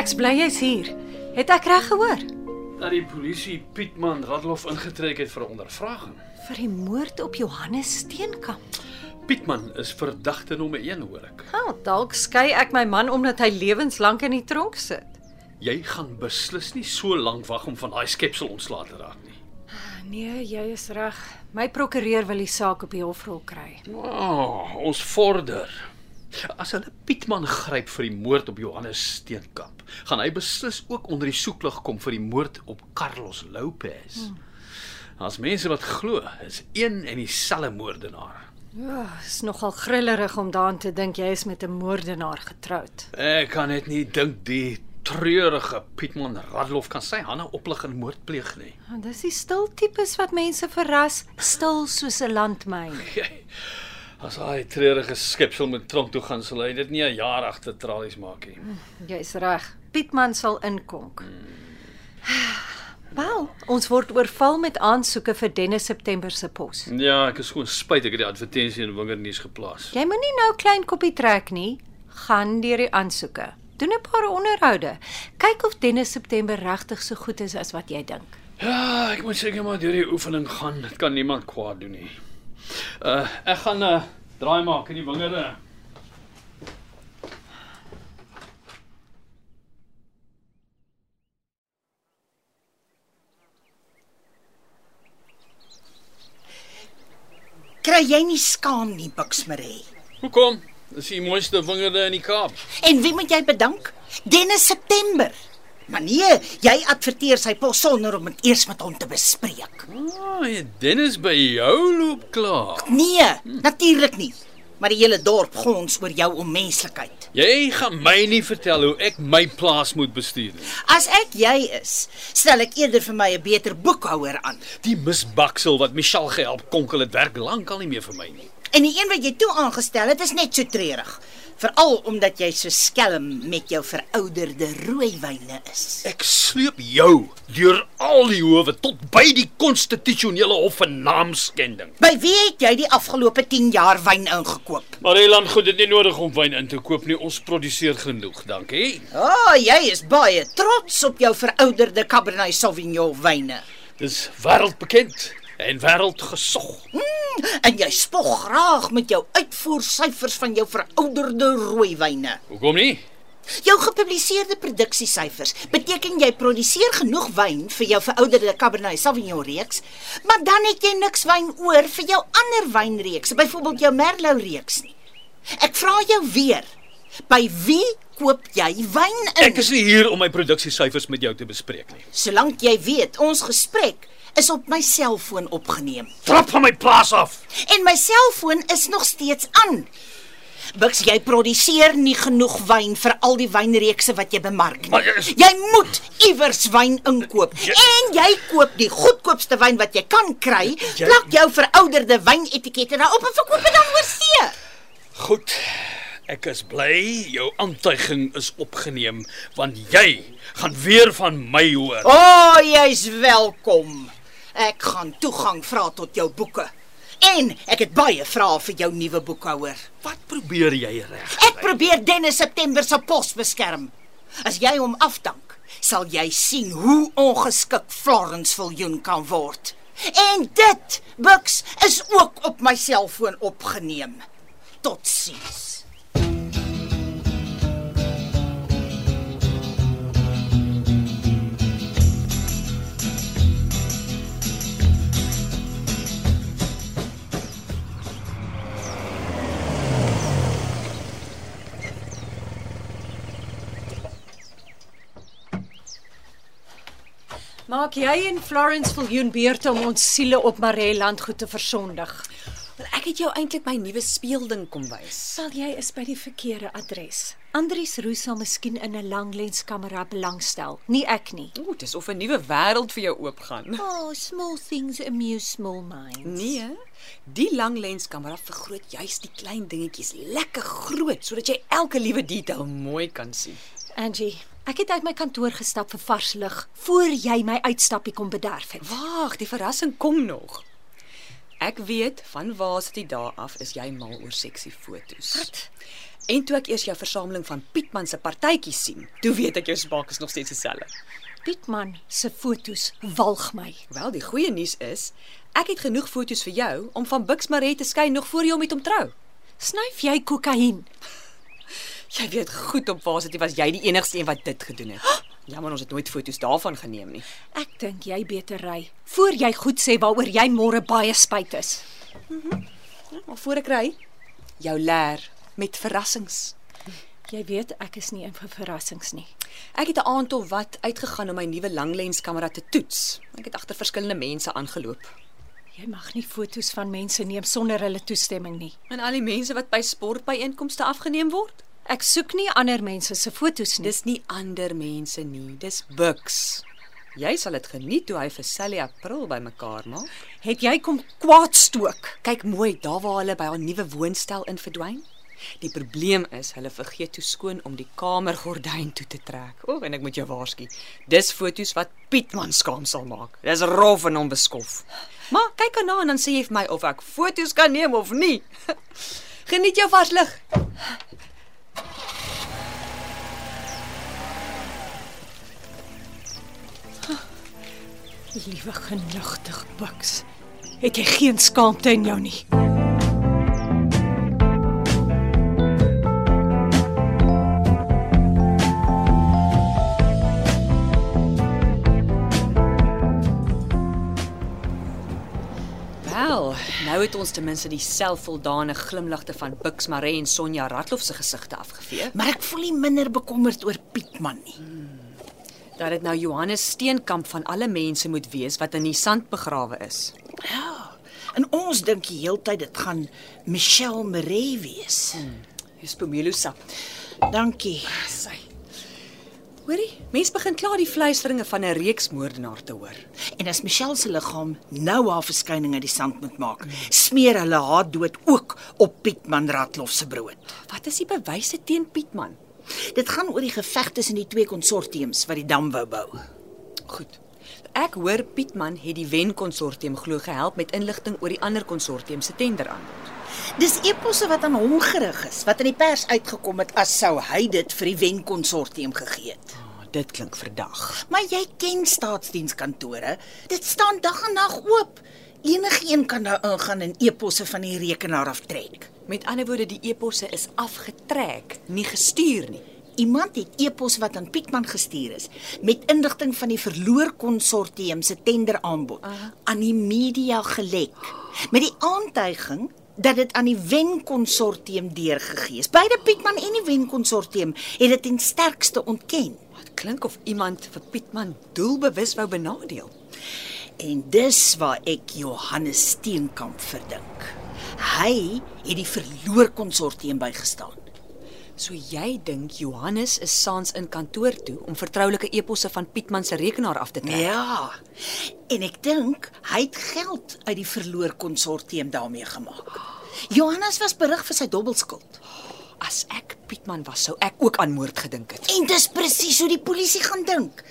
Ek's bly jy's hier. Het ek reg gehoor? dat die polisie Pietman Radloff ingetrek het vir 'n ondervraging. Vir die moord op Johannes Steenkamp. Pietman is verdagte nommer 1 hoor ek. Wel, dalk skei ek my man omdat hy lewenslank in die tronk sit. Jy gaan beslis nie so lank wag om van daai skepsel ontslae te raak nie. Nee, jy is reg. My prokureur wil die saak op die hofrol kry. Oh, ons vorder. As hulle Pietman gryp vir die moord op Johannes Steenkamp, gaan hy beslis ook onder die soeklig kom vir die moord op Carlos Lopez. Hmm. As mense wat glo, is een en dieselfde moordenaar. Ja, is nogal grillerig om daaraan te dink jy is met 'n moordenaar getroud. Ek kan net nie dink die treurige Pietman Radloff kan sy hande oplig en moord pleeg nie. Want dis die stil tipes wat mense verras, stil soos 'n landmyn. As hy treurige skepsel met tronk toe gaan, sal hy dit nie 'n jaar agter tralies maak nie. Jy's reg. Pietman sal inkonk. Wel, ons word oorval met aansoeke vir Dennis September se pos. Ja, ek is gewoon spyt ek het die advertensie in Wingerd nuus geplaas. Jy moenie nou klein koppie trek nie. Gaan deur die aansoeke. Doen 'n paar onderhoude. Kyk of Dennis September regtig so goed is as wat jy dink. Ja, ek moet seker maar deur die oefening gaan. Dit kan niemand kwaad doen nie. Uh ek gaan 'n uh, draai maak in die wingerde. Kry jy nie skaam nie, Buxmarie? Hoekom? Dis die mooiste wingerde in die Kaap. En wie moet jy bedank? Dennis September. Maar nee, jy adverteer sy pos sonder om dit eers met hom te bespreek. Ah, oh, Dennis by jou loop klaar. Nee, natuurlik nie. Maar die hele dorp gons oor jou onmenslikheid. Jy gaan my nie vertel hoe ek my plaas moet bestuur nie. As ek jy is, stel ek eerder vir my 'n beter boekhouer aan. Die misbaksel wat Michelle gehelp konkel het werk lankal nie meer vir my nie. En die een wat jy toe aangestel het, is net so treurig. Veral omdat jy so skelm met jou verouderde rooiwyne is. Ek sleep jou deur al die howe tot by die konstitusionele hof vir naamskending. By wie het jy die afgelope 10 jaar wyn ingekoop? Mareland, goed, dit is nie nodig om wyn in te koop nie. Ons produseer genoeg, dankie. O, oh, jy is baie trots op jou verouderde Cabernet Sauvignon wyne. Dis wêreldbekend en wêreldgesog. Mm, en jy spog graag met jou uitvoersyfers van jou verouderde rooiwyne. Hoekom nie? Jou gepubliseerde produksiesyfers beteken jy produseer genoeg wyn vir jou verouderde Cabernet Sauvignon reeks, maar dan het jy niks wyn oor vir jou ander wynreekse, byvoorbeeld jou Merlot reeks nie. Ek vra jou weer, by wie koop jy wyn in? Ek is nie hier om my produksiesyfers met jou te bespreek nie. Solank jy weet, ons gesprek is op my selfoon opgeneem. Trap van my plaas af. En my selfoon is nog steeds aan. Bux, jy produseer nie genoeg wyn vir al die wynreekse wat jy bemark nie. Is- Jy moet iewers wyn inkoop. Jy- En jy koop die goedkoopste wyn wat jy kan kry, Jy- plak jou verouderde wynetikette daarop en verkoop dit dan oor see. Goed. Ek is bly jou aantuiging is opgeneem want jy gaan weer van my hoor. O, oh, jy's welkom. Ek gaan toegang vra tot jou boeke. En ek het baie vrae vir jou nuwe boekhouer. Wat probeer jy reg? Ek probeer Dennis September se pos beskerm. As jy hom afdank, sal jy sien hoe ongeskik Florence Viljoen kan word. En dit, Bux, is ook op my selfoon opgeneem. Totsiens. Maak jy en Florence Viljoen beurte om ons siele op Mareeland goed te versondig. Want ek het jou eintlik my nuwe speelding kom wys. Sal jy is by die verkeerde adres. Andries Roos sal miskien in 'n langlenskamera belangstel, nie ek nie. Ooh, dis of 'n nuwe wêreld vir jou oopgaan. Oh, small things amuse small minds. Nee, die langlenskamera vergroot juis die klein dingetjies lekker groot sodat jy elke liewe detail mooi kan sien. Angie, ek het uit my kantoor gestap vir vars lug voor jy my uitstappie kom bederf het. Wag, die verrassing kom nog. Ek weet van Varsity dae af is jy mal oor seksie foto's. Wat? En toe ek eers jou versameling van Pietman se partytjies sien, toe weet ek jou smaak is nog steeds dieselfde. Pietman se fotos walg my. Wel, die goeie nuus is, ek het genoeg foto's vir jou om van Buxmaret te skei nog voor jy hom met hom trou. Snyf jy kokain? Jy weet goed op Varsity was jy die enigste een wat dit gedoen het. Jammer ons het nooit foto's daarvan geneem nie. Ek dink jy beter ry voor jy goed sê waaroor jy môre baie spyt is. Maar voor ek ry, jou leer met verrassings. Jy weet ek is nie in vir verrassings nie. Ek het 'n aand of wat uitgegaan om my nuwe langlenskamera te toets. Ek het agter verskillende mense aangeloop. Jy mag nie fotos van mense neem sonder hulle toestemming nie. En al die mense wat by sportbyeenkomste afgeneem word, Ek soek nie ander mense se fotos nie. dis nie ander mense nie, dis Bux. Jy sal dit geniet toe hy vir Sally April bymekaar maak. Het jy kom kwaad stook? Kyk mooi daar waar hulle by haar nuwe woonstel in verdwyn. Die probleem is hulle vergeet toe skoon om die kamergordyn toe te trek. O, oh, en ek moet jou waarsku. Dis foto's wat Pietman skaam sal maak. Dis rof en onbeskof. Maar kyk erna en dan sê jy vir my of ek foto's kan neem of nie. Geniet jou vars lig. Liewe genigtig Bux. Het jy geen skaamte in jou nie? Wel, nou het ons ten minste die selfvoldane glimlagte van Bux Maree en Sonja Ratloff se gesigte afgevee. Maar ek voel nie minder bekommerd oor Pietman nie. Dat dit nou Johannes Steenkamp van alle mense moet wees wat in die sand begrawe is. Ja. En ons dink die heeltyd dit gaan Michelle Maree wees. Dis pomelo sap. Dankie. Sy. Hoorie, mense begin klaar die fluisteringe van 'n reeksmoordenaar te hoor. En as Michelle se liggaam nou haar verskyning uit die sand moet maak, smeer hulle haar dood ook op Pietman Ratloff se brood. Wat is die bewyse teen Pietman? Dit gaan oor die geveg tussen die twee konsortiums wat die dam wou bou. Goed. Ek hoor Pietman het die Wen konsortium glo gehelp met inligting oor die ander konsortium se tenderaanbod. Dis eposse wat aan hom gerig is, wat in die pers uitgekom het as sou hy dit vir die Wen konsortium gegee het. Oh, dit klink verdag. Maar jy ken staatsdienskantore, dit staan dag en nag oop. Enigeen kan daar ingaan en eposse van die rekenaar aftrek. Met ander woorde, die eposse is afgetrek, nie gestuur nie. Iemand het epos wat aan Pietman gestuur is met inligting van die verloor konsortium se tenderaanbod aan die media gelek met die aantuiging dat dit aan die Wen konsortium deurgegee is. Beide Pietman en die Wen konsortium het dit ten sterkste ontken. Dit klink of iemand vir Pietman doelbewus wou benadeel. En dis waar ek Johannes Steenkamp verdink. Hy het die verloor konsortium bygestaan. So jy dink Johannes is saans in kantoor toe om vertroulike eposse van Pietman se rekenaar af te trek? Ja. En ek dink hy het geld uit die verloor konsortium daarmee gemaak. Johannes was berig vir sy dobbelskuld. As ek Pietman was, sou ek ook aan moord gedink het. En dis presies hoe die polisie gaan dink.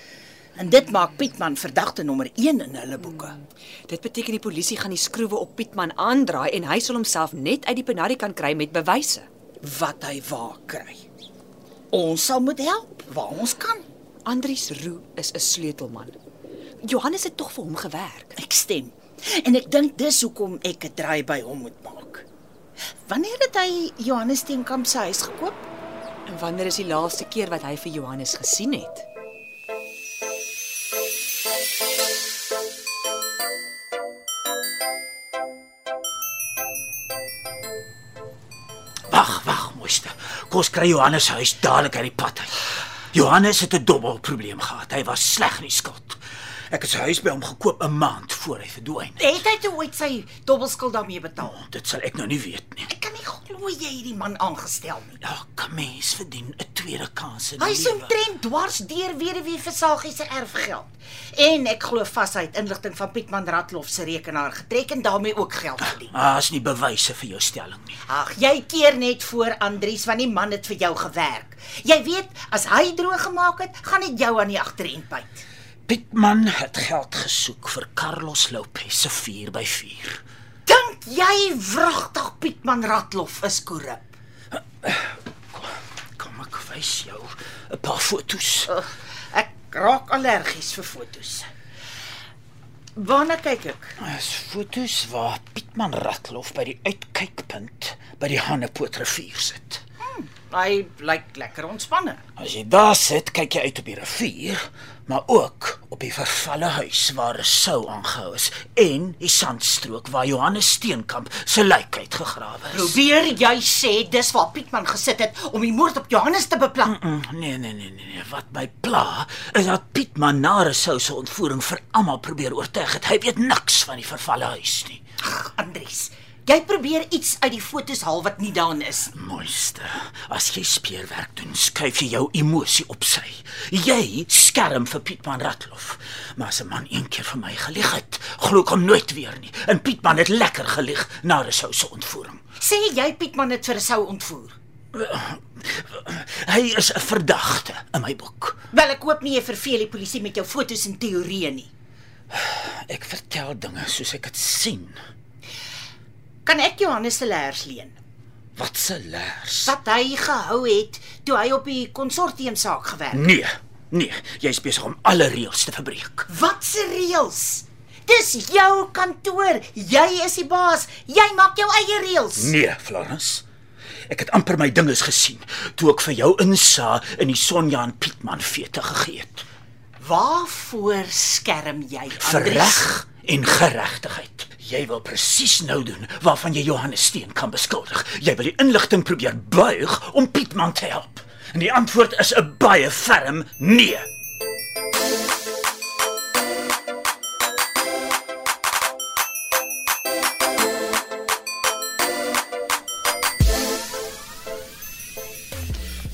En dit maak Pietman verdagte nommer 1 in hulle boeke. Dit beteken die polisie gaan die skroewe op Pietman aandraai en hy sal homself net uit die penarie kan kry met bewyse. Wat hy waar kry. Ons sal moet help waar ons kan. Andries Roo is 'n sleutelman. Johannes het tog vir hom gewerk. Ek stem. En ek dink dis hoekom ek 'n draai by hom moet maak. Wanneer het hy Johannes Steenkamp se huis gekoop? En wanneer is die laaste keer wat hy vir Johannes gesien het? Ons kry Johannes se huis dadelik uit die pad uit. Johannes het 'n dubbel probleem gehad. Hy was sleg in die skuld. Ek het sy huis by hom gekoop 'n maand voor hy verdwyn. Het hy toe ooit sy dobbelskuld daarmee betaal? Dit sal ek nou nie weet nie. Glo jy het die man aangestel nie. Elke mens verdien 'n tweede kans in Hy die is lewe. omtrent dwars deur weduwee Versagie se erfgeld. En ek glo vas hy het inligting van Pietman Ratloff se rekenaar getrek en daarmee ook geld verdien. Daar's nie bewyse vir jou stelling nie. Ag, jy keer net voor Andries want die man het vir jou gewerk. Jy weet, as hy droog gemaak het, gaan dit jou aan die agterend byt. Pietman het geld gesoek vir Carlos Lopez se 4x4. Dink jy wragtig Pietman Ratloff is korrup? Kom ek wys jou 'n paar foto's. Ugh, ek raak allergies vir fotos. Waarna kyk ek? Dis foto's waar Pietman Ratloff by die uitkykpunt by die Hanepoort rivier sit. Hy lyk lekker ontspanne. As jy daar sit, kyk jy uit op die rivier, maar ook op die vervalle huis waar 'n sou aangehou is en die sandstrook waar Johannes Steenkamp se lijk uitgegrawe is. Probeer jy sê dis waar Pietman gesit het om die moord op Johannes te beplan? Mm, Nee, nee, nee, nee, nee. Wat my pla is dat Pietman na sou se ontvoering vir almal probeer oortuig het hy weet niks van die vervalle huis nie. Ag, Andries, jy probeer iets uit die fotos haal wat nie daarin is. Mooiste, as jy speurwerk doen, skuif jy jou emosie op sy. Jy skerm vir Pietman Ratloff. Maar as 'n man een keer vir my gelieg het, glo ek hom nooit weer nie. En Pietman het lekker gelieg na 'n sou se ontvoering. Sê jy Pietman het vir 'n sou ontvoer? Hy is 'n verdagte in my boek. Wel, ek hoop nie jy verveel die polisie met jou fotos en teorieë nie. Ek vertel dinge soos ek dit sien. Kan ek Johannes se leers leen? Wat se lers? Wat hy gehou het toe hy op die konsortium saak gewerk het. Nee, nee, jy's besig om alle reëls te verbreek. Wat se reëls? Dis jou kantoor. Jy is die baas. Jy maak jou eie reëls. Nee, Florence. Ek het amper my dinges gesien toe ek vir jou insa in die Sonja en Pietman fete gegee het. Waarvoor skerm jy? Vir Andries? reg en geregtigheid. Jy wil presies nou doen waarvan jy Johannes Steen kan beskuldig. Jy wil die inligting probeer buig om Pietman te help. En die antwoord is 'n baie ferm nee.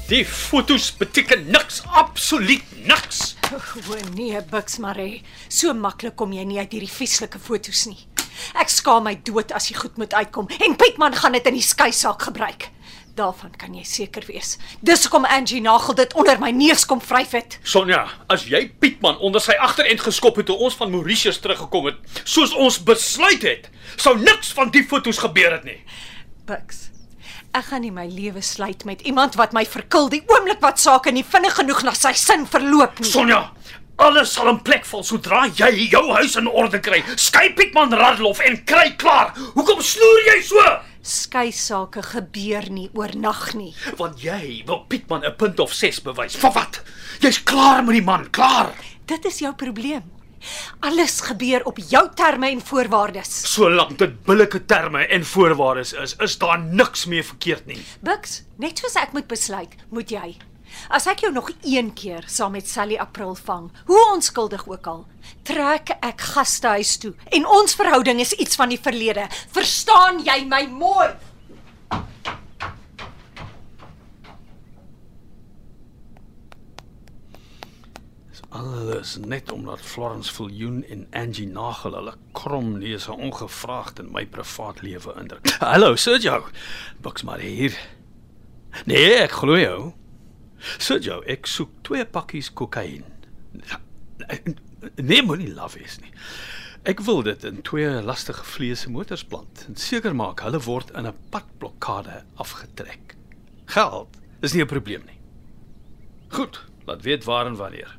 Die fotos beteken niks, absoluut niks. O nee, Bux Maree. So maklik kom jy nie uit hierdie vieslike foto's nie. Ek skaam my dood as jy goed moet uitkom en Pietman gaan dit in die skei saak gebruik. Daarvan kan jy seker wees. Dis hoekom Angie Nagel dit onder my neus kom vryf het. Sonja, as jy Pietman onder sy agterend geskop het toe ons van Mauritius teruggekom het, soos ons besluit het, sou niks van die fotos gebeur het nie. Bux. Ek gaan nie my lewe sluit met iemand wat my verkil die oomblik wat sake nie vinnig genoeg na sy sin verloop nie. Sonja, alles sal in plek val sodra jy jou huis in orde kry. Skei Pietman Radloff en kry klaar. Hoekom snoer jy so? Skei sake gebeur nie oornag nie. Want jy wil Pietman 'n punt of 6 bewys. Vir wat? Jy's klaar met die man, klaar. Dit is jou probleem. Alles gebeur op jou terme en voorwaardes. Solank dit billike terme en voorwaardes is, is daar niks meer verkeerd nie. Bux, net soos ek moet besluit, moet jy. As ek jou nog een keer saam met Sally April vang, hoe onskuldig ook al, trek ek gastehuis toe en ons verhouding is iets van die verlede. Verstaan jy my mooi? Alles net omdat Florence Viljoen en Angie Nagel hulle krom neuse ongevraagd in my privaat lewe indruk. Hallo Sergio. Buks maar hier. Nee, ek glo jou. Sergio, ek soek twee pakkies kokain. Nee, moenie laf wees nie. Ek wil dit in twee lastige vleese motors plant en seker maak hulle word in 'n padblokkade afgetrek. Geld is nie 'n probleem nie. Goed, laat weet waar en wanneer.